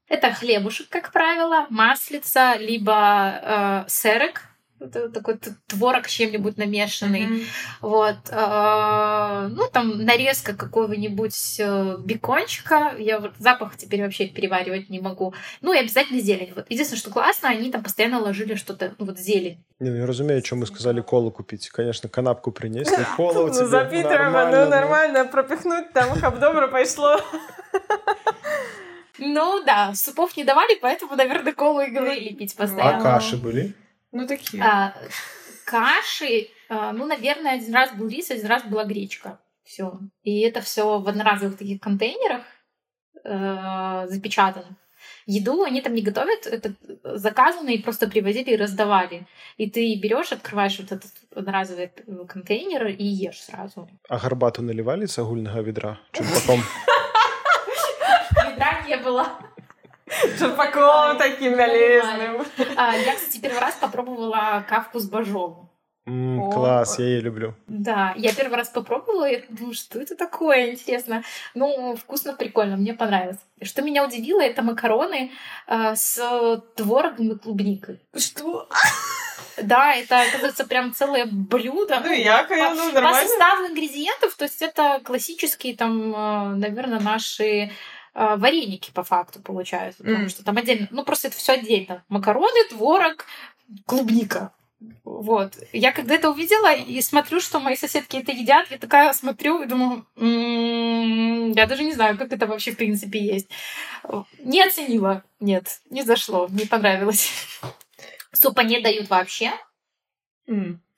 S3: это хлебушек, как правило, маслица, либо э, сырок, такой творог с чем-нибудь намешанный. Вот. э, ну, там нарезка какого-нибудь э, бекончика. Я вот запах теперь вообще переваривать не могу. Ну, и обязательно зелень. Вот. Единственное, что классно, они там постоянно ложили что-то, ну, вот зелень.
S2: Не, ну, я разумею, чем мы сказали колу купить. Конечно, канапку принесли, *laughs* колу у
S1: Ну,
S2: тебя
S1: за Питером,
S2: нормально,
S1: ну, нормально пропихнуть, там хаб добре пошло.
S3: Ну, да, супов не давали, поэтому, наверное, колу и говорили пить
S2: А
S3: постоянно.
S2: каши были?
S1: Ну, такі.
S3: А, каши, а, ну, наверное, один раз был рис, один раз была гречка. Все. И это все в одноразовых таких контейнерах э, запечатано. Еду они там не готовят, это заказано и просто привозили и раздавали. И ты берешь, открываешь вот этот одноразовый контейнер и ешь сразу.
S2: А гарбату наливали с агульного ведра? Чурпаком? *laughs*
S3: Ведра не было. *laughs*
S1: Черпаком таким вялезным.
S3: А, я, кстати, первый раз попробовала кавку с бажом.
S2: М,
S1: О.
S2: Класс, я ее люблю.
S3: Да, я первый раз попробовала, и думаю, что это такое, интересно. Ну, вкусно, прикольно, мне понравилось. Что меня удивило, это макароны э, с творогом и клубникой.
S1: Что?
S3: Да, это, оказывается, прям целое блюдо.
S1: Ну,
S3: по,
S1: ну,
S3: по
S1: нормально.
S3: составу ингредиентов, то есть это классические там, э, наверное, наши вареники по факту получаются, потому
S1: М.
S3: что там отдельно, ну просто это все отдельно. Макароны, творог, клубника. Вот. Я когда это увидела и смотрю, что мои соседки это едят, я такая смотрю и думаю, «М, я даже не знаю, как это вообще в принципе есть. Не оценила. Нет, не зашло, не понравилось. Супа не дают вообще.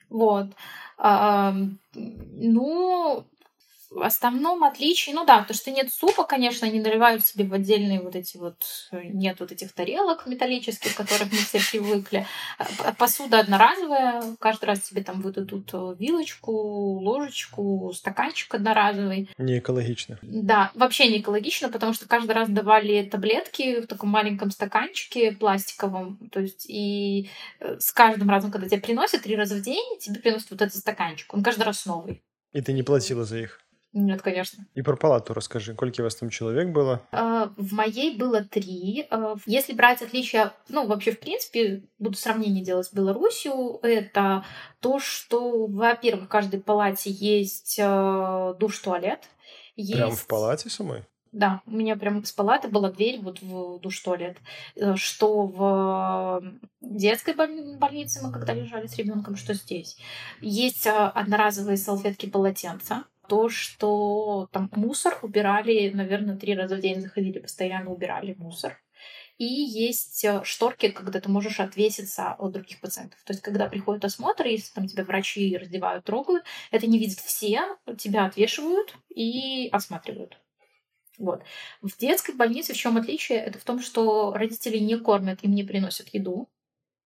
S3: Вот. А, ну, В основном отличие, ну да, то, что нет супа, конечно, они наливают себе в отдельные вот эти вот, нет вот этих тарелок металлических, к которых мы все привыкли. А, посуда одноразовая, каждый раз тебе там выдадут э, вилочку, ложечку, стаканчик одноразовый.
S2: Не экологично.
S3: Да, вообще не экологично, потому что каждый раз давали таблетки в таком маленьком стаканчике пластиковом, то есть и э, с каждым разом, когда тебе приносят, три раза в день, тебе приносят вот этот стаканчик, он каждый раз новый.
S2: И ты не платила за их?
S3: Нет, конечно.
S2: И про палату расскажи. Сколько у вас там человек было?
S3: А, в моей было три. А, если брать отличия, ну, вообще, в принципе, буду сравнение делать с Беларусью, это то, что, во-первых, в каждой палате есть а, душ-туалет.
S2: Есть... Прям в палате самой?
S3: Да, у меня прям с палаты была дверь вот в душ-туалет. Э, что в детской больнице мы когда лежали с ребенком, что здесь. Есть одноразовые салфетки полотенца то, что там мусор убирали, наверное, три раза в день заходили, постоянно убирали мусор. И есть э, шторки, когда ты можешь отвеситься от других пациентов. То есть, когда приходит осмотр, если там тебя врачи раздевают, трогают, это не видят все, тебя отвешивают и осматривают. Вот. В детской больнице в чем отличие? Это в том, что родители не кормят, им не приносят еду,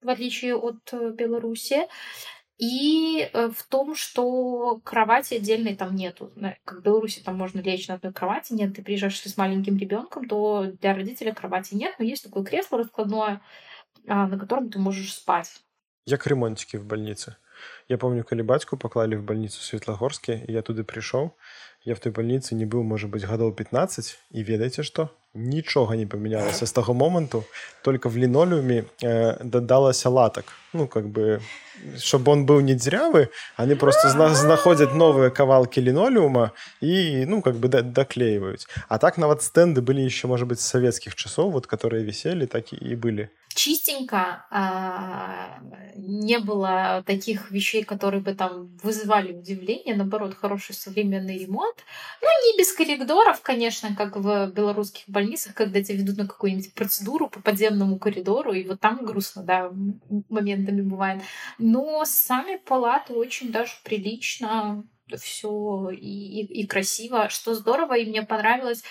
S3: в отличие от э, Беларуси. И э, в том, что кровати отдельной там нету. Как в Беларуси там можно лечь на одной кровати, нет, ты приезжаешь с маленьким ребенком, то для родителя кровати нет, но есть такое кресло раскладное, а, на котором ты можешь спать.
S2: Як ремонтики в больнице. Я помню, калі бацьку паклалі в больницу светлагорске я туды прыйшоў я в той больнице не быў можа быть гадоў 15 і ведаеце што нічога не памянялася з таго моманту только в лінолеуме э, дадалася латак ну как бы чтобы он быў не дзірявы они просто зна знаходзяць новыя кавалки лінолеума і ну как бы даклеиваюць а так нават стенды былі еще может быть советских часов вот которые висели так і былі
S3: чистенько, а, не было таких вещей, которые бы там вызывали удивление, наоборот, хороший современный ремонт. Ну, не без коридоров, конечно, как в белорусских больницах, когда тебя ведут на какую-нибудь процедуру по подземному коридору, и вот там грустно, да, моментами бывает. Но сами палаты очень даже прилично все и, и, и красиво, что здорово, и мне понравилось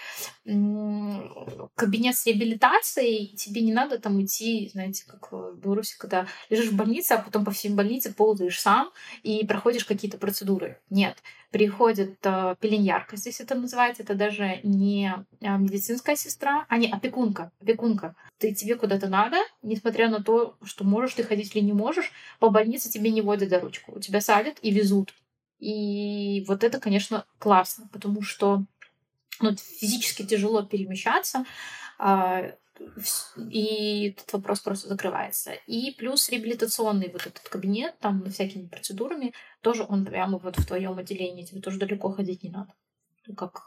S3: кабинет с реабилитацией, тебе не надо там идти, знаете, как в Беларуси, когда лежишь в больнице, а потом по всей больнице ползаешь сам и проходишь какие-то процедуры. Нет, приходит э, пеленьярка, здесь это называется, это даже не э, медицинская сестра, а не опекунка, опекунка. Ты тебе куда-то надо, несмотря на то, что можешь ты ходить или не можешь, по больнице тебе не водят за ручку, у тебя садят и везут и вот это, конечно, классно, потому что ну, физически тяжело перемещаться, а, и этот вопрос просто закрывается. И плюс реабилитационный вот этот кабинет, там всякими процедурами, тоже он прямо вот в твоем отделении, тебе тоже далеко ходить не надо. Ну, как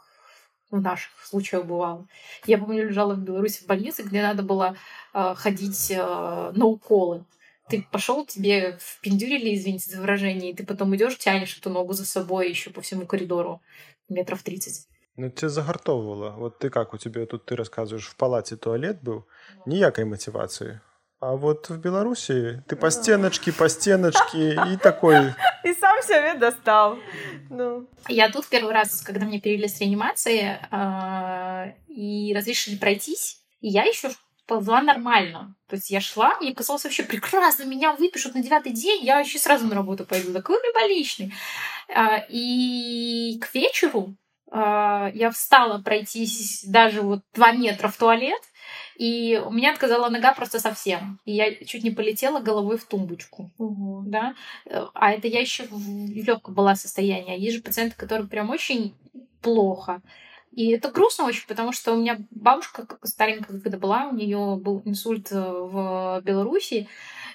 S3: в наших случаях бывало. Я помню, лежала в Беларуси в больнице, где надо было э, ходить э, на уколы ты пошел, тебе впендюрили, извините за выражение, и ты потом идешь, тянешь эту ногу за собой еще по всему коридору метров 30.
S2: Ну, тебя загартовывало. Вот ты как, у тебя тут, ты рассказываешь, в палате туалет был, ніякой мотивации. А вот в Беларуси ты по стеночке, по стеночке и такой... *laughs*
S1: И сам себе достал. Ну.
S3: Я тут первый раз, когда мне перевели с реанимации а, и разрешили пройтись, и я еще ползла нормально. То есть я шла, мне казалось вообще прекрасно, меня выпишут на девятый день, я вообще сразу на работу пойду, такой больничный. А, и к вечеру а, я встала пройтись даже вот два метра в туалет, и у меня отказала нога просто совсем. И я чуть не полетела головой в тумбочку. Угу. Да? А это я еще в легком была состояние. Есть же пациенты, которые прям очень плохо. И это грустно очень, потому что у меня бабушка старенькая, когда была, у нее был инсульт э, в Беларуси,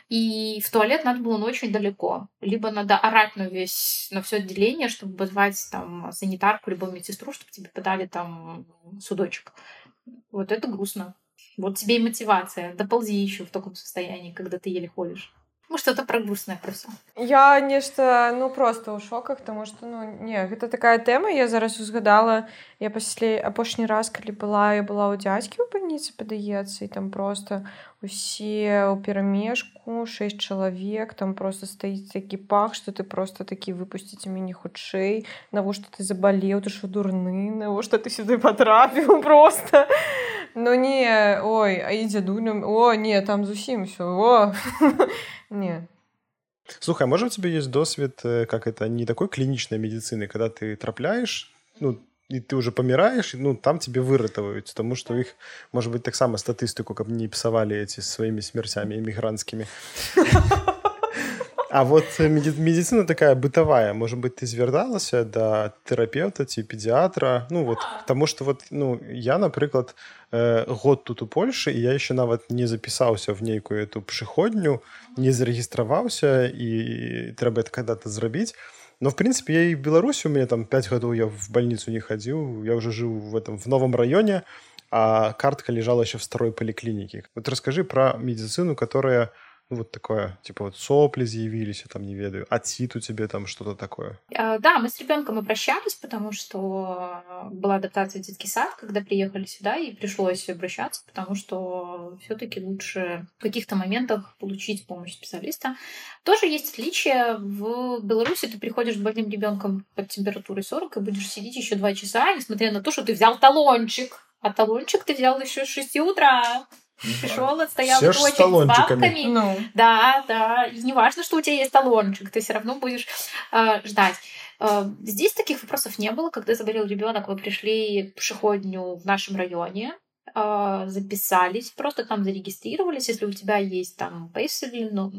S3: и в туалет надо было ну, очень далеко. Либо надо орать на весь, на все отделение, чтобы позвать там санитарку, либо медсестру, чтобы тебе подали там судочек. Вот это грустно. Вот тебе и мотивация. Доползи еще в таком состоянии, когда ты еле ходишь. Ну, что-то про грустное про все.
S1: Я нешта ну просто ў шоках тому что ну не гэта такая тэма я зараз узгадала я пасля апошні раз калі была я была ў дзядзькі ў бальніцы падаецца і там просто усе ў перамежку шэсць чалавек там просто стаіць такі пах что ты просто такі выпусціце мяне хутчэй навошта ты забалеў ты що дурны навошта ты сюды патрапіў просто *laughs* ну не ой а і дзядуням о не там зусім все о *laughs* не
S2: Слухай, а может у тебя есть досвед, э, как это, не такой клиничной медицины, когда ты трапляешь, ну, и ты уже помираешь, ну, там тебе выратывают, потому что их, может быть, так само статистику, как не писали эти своими смертями иммигрантскими. *laughs* А вот медицина такая бытовая. Может быть, ты звярталася до терапевта ці педиатра Ну вот потому что вот ну я напрыклад э, год тут у Польше і я еще нават не запісаўся в нейкую эту прыходню не зарэгістраваўся і трэба это когда-то зрабіць но в принципе я и в Беларуси у меня там 5 гадоў я в больницу не ходил я уже жил в этом в новом районе а картка лежала еще в старой поликлинике вот расскажи про медицину которая вот такое, типа вот сопли заявились, я там не ведаю, отсид у тебя там что-то такое.
S3: А, да, мы с ребенком обращались, потому что была адаптация в детский сад, когда приехали сюда, и пришлось обращаться, потому что все-таки лучше в каких-то моментах получить помощь специалиста. Тоже есть отличие. В Беларуси ты приходишь с больным ребенком под температурой 40 и будешь сидеть еще два часа, несмотря на то, что ты взял талончик. А талончик ты взял еще с 6 утра. Пришел, отстоял Все очередь с, с бабками. Ну. Да, да. И не важно, что у тебя есть талончик, ты все равно будешь э, ждать. Э, здесь таких вопросов не было. Когда заболел ребенок, мы пришли в пешеходню в нашем районе, э, записались, просто там зарегистрировались. Если у тебя есть там пейсели, ну,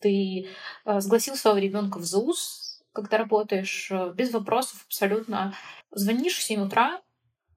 S3: ты э, сгласил своего ребенка в ЗУС, когда работаешь, э, без вопросов абсолютно. Звонишь в 7 утра,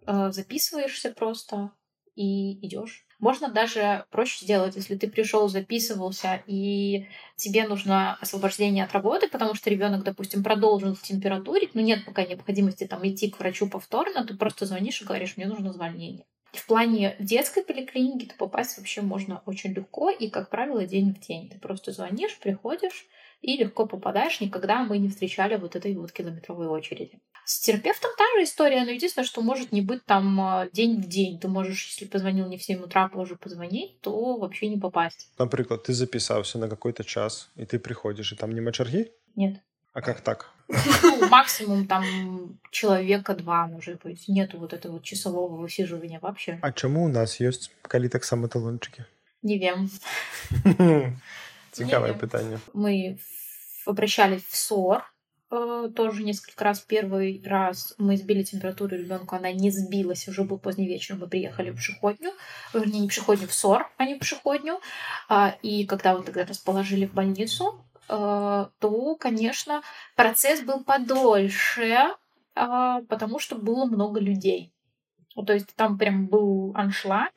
S3: записываешься просто и идешь. Можно даже проще сделать, если ты пришел, записывался, и тебе нужно освобождение от работы, потому что ребенок, допустим, продолжил температурить, но нет пока необходимости там идти к врачу повторно, ты просто звонишь и говоришь, мне нужно звольнение. В плане детской поликлиники то попасть вообще можно очень легко и, как правило, день в день. Ты просто звонишь, приходишь, и легко попадаешь. Никогда мы не встречали вот этой вот километровой очереди. С терапевтом та же история, но единственное, что может не быть там а, день в день. Ты можешь, если позвонил не в 7 утра, позже позвонить, то вообще не попасть.
S2: Например, ты записался на какой-то час, и ты приходишь, и там не мочерги?
S3: Нет.
S2: А как так?
S3: Ну, максимум там человека два, может быть. Нету вот этого часового высиживания вообще.
S2: А чему у нас есть калі таксама талончыкі?
S3: Не вем. *laughs*
S2: Цікавае пытанне.
S3: Мы обращались в СОР, э, тоже несколько раз. Первый раз мы сбили температуру ребенку, она не сбилась, уже был поздний вечер, мы приехали в пешеходню, вернее, не пешеходню, в СОР, а не в пешеходню. А, и когда вот тогда расположили в больницу, э, то, конечно, процесс был подольше, а, потому что было много людей. То есть там прям был аншлаг,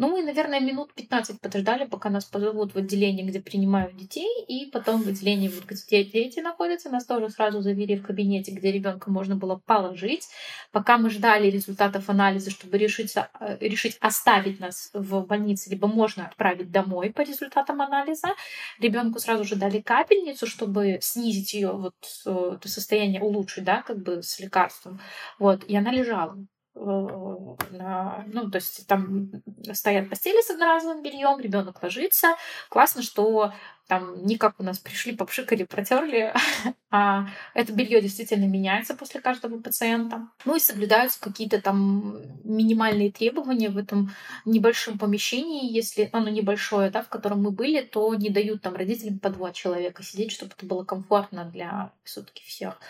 S3: ну, мы, наверное, минут 15 подождали, пока нас позовут в отделение, где принимают детей, и потом в отделении, вот, где дети находятся, нас тоже сразу завели в кабинете, где ребенка можно было положить. Пока мы ждали результатов анализа, чтобы решиться, э, решить оставить нас в больнице, либо можно отправить домой по результатам анализа, ребенку сразу же дали капельницу, чтобы снизить ее вот э, состояние, улучшить, да, как бы с лекарством. Вот, и она лежала. На, ну, то есть там стоят постели с одноразовым бельем, ребенок ложится. Классно, что там не как у нас пришли, попшикали, протерли, *laughs* а это белье действительно меняется после каждого пациента. Ну и соблюдаются какие-то там минимальные требования в этом небольшом помещении, если оно небольшое, да, в котором мы были, то не дают там родителям по два человека сидеть, чтобы это было комфортно для все-таки всех.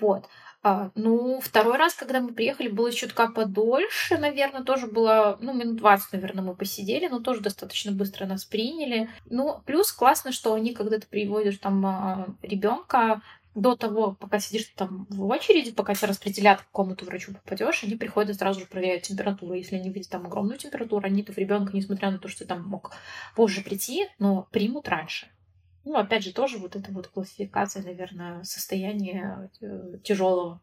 S3: Вот. А, ну, второй раз, когда мы приехали, было чутка подольше, наверное, тоже было, ну, минут 20, наверное, мы посидели, но тоже достаточно быстро нас приняли. Ну, плюс классно, что они, когда ты приводишь там а, ребенка, до того, пока сидишь там в очереди, пока тебя распределят, к какому-то врачу попадешь, они приходят сразу же проверяют температуру. Если они видят там огромную температуру, они-то в ребенка, несмотря на то, что ты там мог позже прийти, но примут раньше. Ну, опять же, тоже вот эта вот классификация, наверное, состояния э, тяжелого.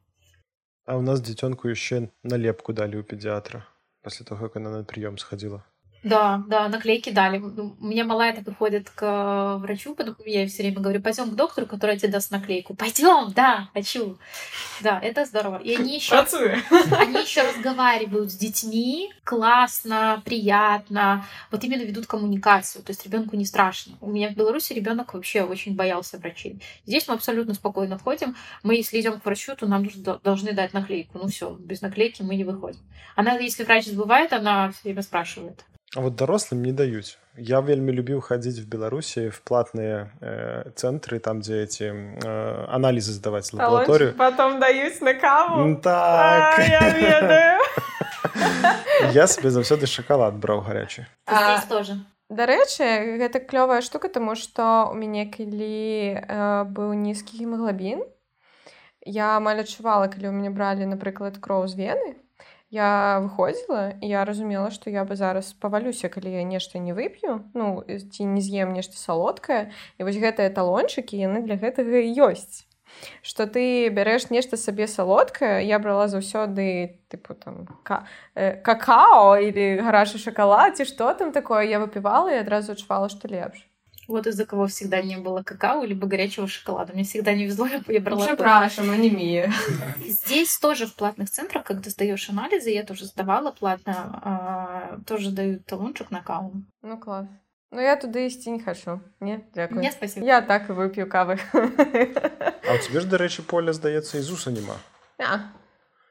S2: А у нас детенку еще налепку дали у педиатра после того, как она на прием сходила.
S3: Да, да, наклейки дали. У меня малая так и ходит к врачу, потому я ей все время говорю, пойдем к доктору, который тебе даст наклейку. Пойдем, да, хочу. Да, это здорово. И они еще, *laughs* они еще разговаривают с детьми, классно, приятно. Вот именно ведут коммуникацию. То есть ребенку не страшно. У меня в Беларуси ребенок вообще очень боялся врачей. Здесь мы абсолютно спокойно ходим. Мы, если идем к врачу, то нам должны дать наклейку. Ну все, без наклейки мы не выходим. Она, если врач забывает, она все время спрашивает.
S2: А вот дарослым не даюць я вельмі любіў хадзіць в беларусі в платныя э, цэнтры там дзе эти э, анализы сдаваць лабораторию
S1: потом даюць на каву.
S2: Так
S1: я ведаю. *laughs*
S2: я себе заўсёды шакалад браў гарячы
S1: А,
S3: Здесь тоже.
S1: Дарэчы, гэта клёвая штука, таму што ў мяне калі э, быў нізкі гемаглабін, я амаль адчувала, калі ў мяне бралі, напрыклад, кроў з вены. Я выходзіла, і я разумела, што я бы зараз павалюся, калі я нешта не вып'ю, ну ці не з'ем нешта салодкае. І вось гэтыя талончыкі яны для гэтага ёсць. Што ты бярэш нешта сабе салодкае, я брала заўсёды тыпу там ка э, какао или гарачы шакалад ці што там такое я выпівала і адразу адчувала, што лепш.
S3: Вот из-за кого всегда не было какао либо горячего шоколада. Мне всегда не везло, *laughs* я брала то.
S1: Прашам, анемія.
S3: Здесь тоже в платных центрах, когда сдаешь анализы, я тоже сдавала платно, а, тоже дают талончик на каву.
S1: Ну клас. Ну я туды ісці не хачу. Не, дзякую.
S3: Мне спасибо.
S1: Я так і вып'ю кавы. *laughs*
S2: А у тебе ж дарэчы поля здаецца і зуса няма
S1: А,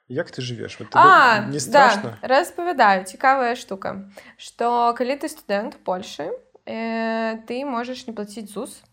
S2: як ты жывеш вот тебе
S1: А,
S2: не страшно
S1: да, распавядаю, цікавая штука, што калі ты студэнт Польшы, э, ты можаш не плаціць ЗУС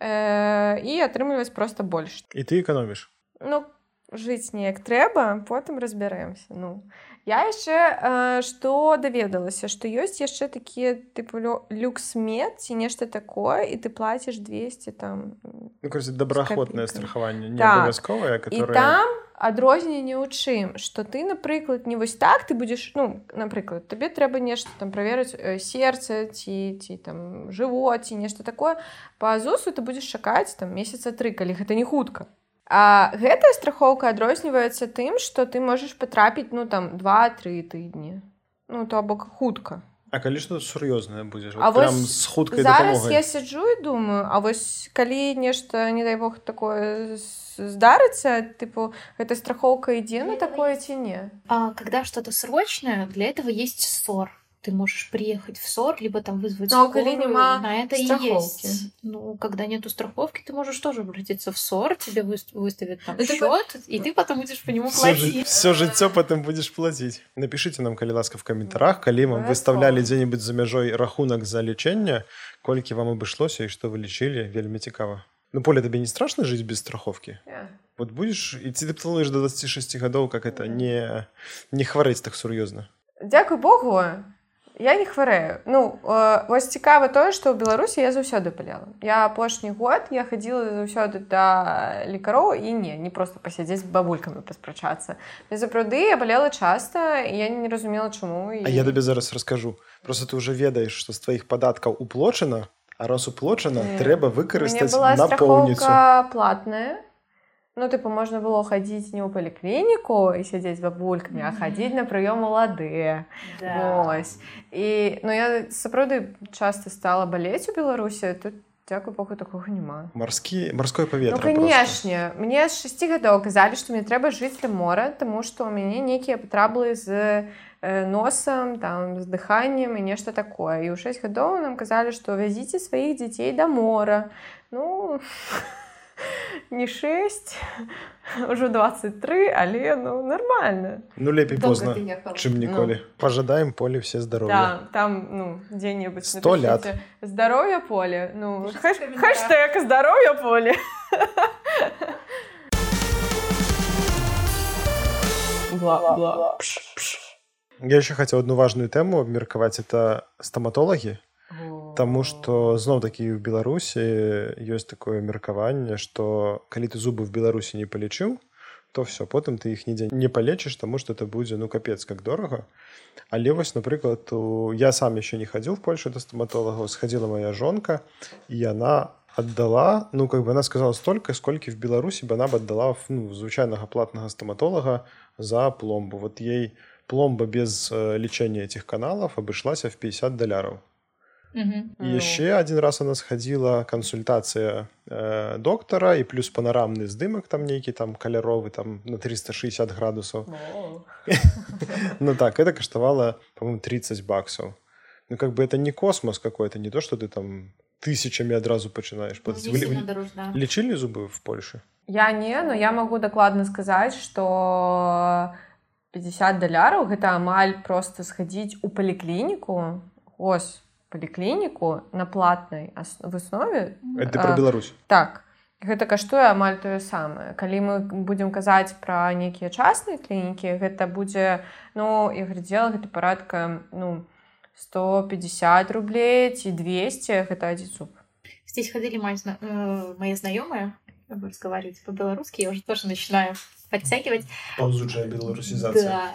S1: э, і атрымліваць проста больш.
S2: і ты эканоміш
S1: Ну, жыць неяк трэба, потым разбярэмся. Ну. Я яшчэ э, што даведалася, што ёсць яшчэ такія тыпу лю- люксмед ці нешта такое, і ты плаціш 200 там
S2: ну, короче, добраахвотнае
S1: копейкамі.
S2: страхаванне не
S1: Так.
S2: абавязковае
S1: І
S2: которое
S1: там адрозненне ў чым што ты напрыклад не вось так ты будзеш ну напрыклад табе трэба нешта там праверыць э, сердце ці ці там жывот ці нешта такое па зусу ты будзеш чакаць там месяца тры калі гэта не хутка А гэтая страхоўка адрозніваецца тым што ты можаш патрапіць ну там два-тры тыдні. Ну то бок хутка.
S2: А калі што сур'ёзнае будзеш?
S1: А
S2: вот
S1: вось
S2: з хуткай
S1: зараз
S2: дапамогай.
S1: я сиджу і думаю а вось калі нешта не дай бог такое здарыцца тыпу гэта страхоўка ідзе на такое ці не?
S3: А когда что-то срочное, для этого есть СОР. Ты можешь приехать в СОР, либо там вызвать
S1: Ну, а коли
S3: скорую.
S1: нема
S3: На это и
S1: страховки?
S3: есть. Ну, когда нету страховки, ты можешь тоже обратиться в СОР, тебе выс- выставят там
S1: Это
S3: счет, и ты потом будешь по нему
S2: все, жы...
S3: платить.
S2: все жыццё потым будзеш плаціць напишите нам калі ласка в каментарах калі вам
S1: Абавязкова.
S2: выставлялі дзе-нибудь за мяжой рахунак за лечэнне колькі вам абышлося і што вы лічылі вельмі цікава ну поле табе не страшно жыць без страховки вот будешь і ці ты плануеш до 26 гадоў как это не не хварэць так сур'ёзна
S1: Дзякуй Богу я не хварэю ну э, вось цікава тое што ў беларусі я заўсёды паляла я апошні год я хадзіла заўсёды да лекароў і не не просто пасядзець з бабулькамі паспрачацца я сапраўды я балела часта і я не разумела чаму і...
S2: А я табе зараз раскажу просто ты уже ведаеш што з тваіх падаткаў уплочана а раз уплочана
S1: Не.
S2: трэба
S1: У мяне
S2: выкарыстаць
S1: была
S2: напоўніцу
S1: страхоўка платная ну тыпу можна было хадзіць не ў паліклініку і сядзець з бабулькамі а
S3: Мгм.
S1: хадзіць на прыём улады Вось. І ну я сапраўды часта стала балець у Беларусі тут дзякуй Богу такога няма
S2: марскі марское паветра
S1: Ну канешне мне з 6 гадоў казалі што мне трэба жыць ля мора таму што ў мяне нейкія патраблы з э, носам там з дыханнем і нешта такое і ў 6 гадоў нам казалі што вязіце сваіх дзяцей да мора ну *laughs* не 6 ўжо 23 але ну нормально
S2: Ну лепей позна
S1: ехала
S2: чым ніколі пожадаем поле все здароўя
S1: Да, там, ну, где-нибудь
S2: Сто лят.
S1: напишите Здоровье поле. Ну,
S3: Пишите
S1: хэш-
S3: в комментариях.
S1: хэштег здоровье поле. Бла-бла.
S2: я еще хотел одну важную тэму абмеркаваць это стоматолагі Таму што зноў такі ў Беларусі ёсць такое меркаванне, што калі ты зубы в Беларусі не палічыў, то все потым ты іх нідзе не палечыш, таму што это будзе ну капец как дорага. Але вось напрыклад у... я сам яшчэ не хадзіў в Польшу да стоматолагаў, схадзіла моя жонка і яна аддала ну как бы она сказала столько сколькі в Беларусі бы она б аддала ну, звычайнага платнага стоматолага за пломбу вот ей пломба без э, лечения этих каналов обошлась в 50 долларов. И еще один раз у нас ходила консультация э, доктора, и плюс панорамный здымок там некий, там каляровый, там на 360 градусов. Ну так, это коштовало, по-моему, 30 баксов. Ну как бы это не космос какой-то, не то, что ты там тысячами одразу починаешь
S3: Ну,
S2: Вы
S3: дороже, да.
S2: лечили зубы в Польше?
S1: Я не, но я могу дакладна сказаць, што 50 даляраў гэта амаль проста схадзіць у паліклініку ось паліклініку на платнай выснове
S2: Это про Беларусь.
S1: так гэта каштуе амаль тое самае калі мы будзем казаць пра нейкія частныя клінікі гэта будзе ну я глядзела гэта парадка ну 150 рублей ці 200 гэта адзін зуб
S3: Здесь ходили мои, э, мои знакомые разговаривать по-белорусски, я уже тоже начинаю подтягивать.
S2: Ползучая
S3: Да.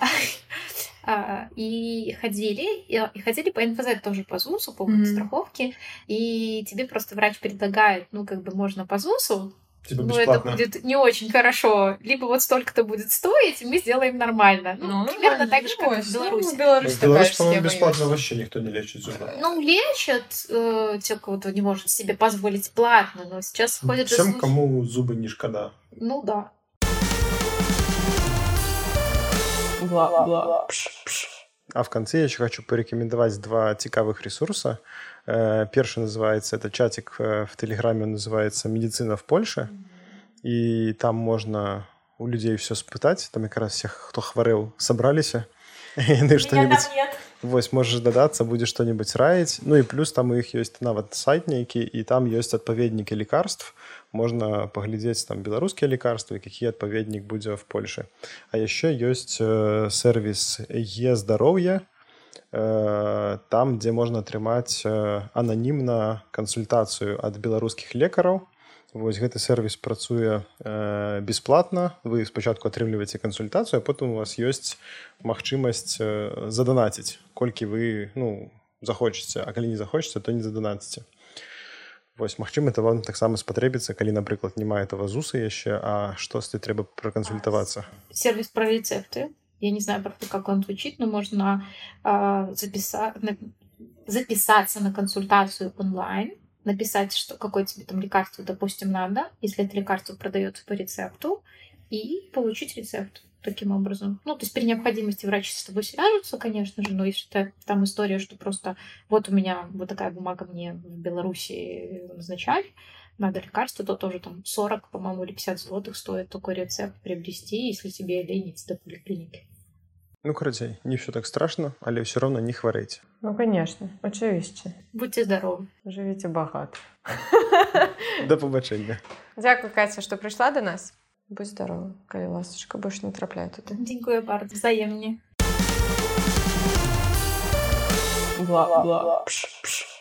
S3: А, И ходили, и и ходили по НФЗ тоже по ЗУСу, по
S1: Мгм.
S3: страховке, и тебе просто врач предлагает, ну, как бы можно по ЗУСу,
S2: Типа
S3: но это будет не очень хорошо, либо вот столько-то будет стоить, и мы сделаем нормально. Ну, примерно так же, как в Беларуси.
S1: в Беларуси такая же схема есть.
S2: вообще никто не лечит зубы.
S3: Ну, лечат э, те, кто не может себе позволить платно, но сейчас ходят же
S2: Всем,
S3: слухи-
S2: кому зубы не шкода.
S3: Ну да.
S2: А в конце я еще хочу порекомендовать два цікавых ресурса. Э, Первый называется, это чатик э, в Телеграме, он называется «Медицина в Польше». И там можно у людей все спытать. Там как раз всех, кто хворел, собрались. *laughs* И ну, что-нибудь
S3: нет.
S2: Вось можаш дадацца будзе што-небудзь раіць Ну і плюс там у іх ёсць нават сайт нейкі і там ёсць адпаведнікі лекарств можна паглядзець там беларускія лекарствы які адпаведнік будзе в Польше А яшчэ ёсць э, сервіс е здароўе э, там дзе можна атрымаць э, ананімна кансультацыю ад беларускіх лекараў Вось гэты сервіс працуе э, бесплатна. Вы спачатку атрымліваеце кансультацыю а потым у вас ёсць магчымасць э, заданаціць колькі вы ну захочаце. А калі не захочаце то не заданаціце Вось магчыма это вам таксама спатрэбіцца калі напрыклад не мае этого зуса яшчэ а штосьці трэба пракансультавацца.
S3: Сервис про рецепты. Я не знаю, правда, как он звучит, но можно а, записа- записаться на консультацию онлайн, написать, что какое тебе там лекарство, допустим, надо, если это лекарство продается по рецепту, и получить рецепт таким образом. Ну, то есть при необходимости врачи с тобой свяжутся, конечно же, но если это там история, что просто вот у меня вот такая бумага мне в Беларуси назначали, надо лекарство, то тоже там 40, по-моему, или 50 злотых стоит такой рецепт приобрести, если тебе лень идти до поликлиники.
S2: Ну карацей не все так страшно але все равно не хварэйце
S1: Ну конечно очевидно
S3: Будьте здоровы.
S1: жывіце багата
S2: да пабачэння
S1: Дзякуй Каця што прыйшла до нас будь здорова калі ласачка больш не трапляй туды
S3: Дзякую bardzo. Wzajemnie.
S1: бла бла пш пш